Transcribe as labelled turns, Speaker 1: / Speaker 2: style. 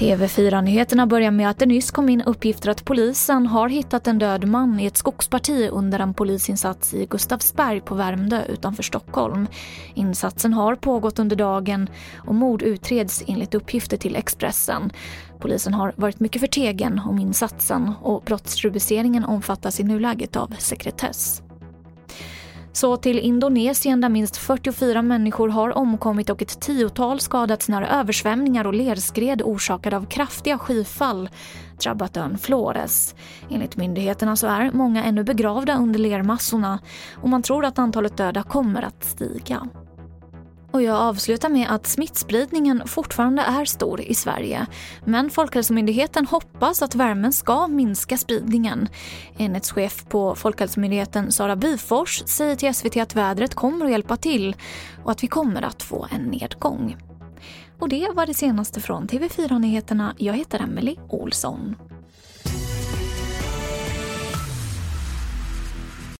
Speaker 1: TV4-nyheterna börjar med att det nyss kom in uppgifter att polisen har hittat en död man i ett skogsparti under en polisinsats i Gustavsberg på Värmdö utanför Stockholm. Insatsen har pågått under dagen och mord utreds enligt uppgifter till Expressen. Polisen har varit mycket förtegen om insatsen och brottsrubriceringen omfattas i nuläget av sekretess. Så till Indonesien där minst 44 människor har omkommit och ett tiotal skadats när översvämningar och lerskred orsakade av kraftiga skyfall drabbat ön Flores. Enligt myndigheterna så är många ännu begravda under lermassorna och man tror att antalet döda kommer att stiga. Och jag avslutar med att smittspridningen fortfarande är stor i Sverige. Men Folkhälsomyndigheten hoppas att värmen ska minska spridningen. Enhetschef på Folkhälsomyndigheten Sara Byfors säger till SVT att vädret kommer att hjälpa till och att vi kommer att få en nedgång. Och det var det senaste från TV4 Nyheterna. Jag heter Emily Olsson.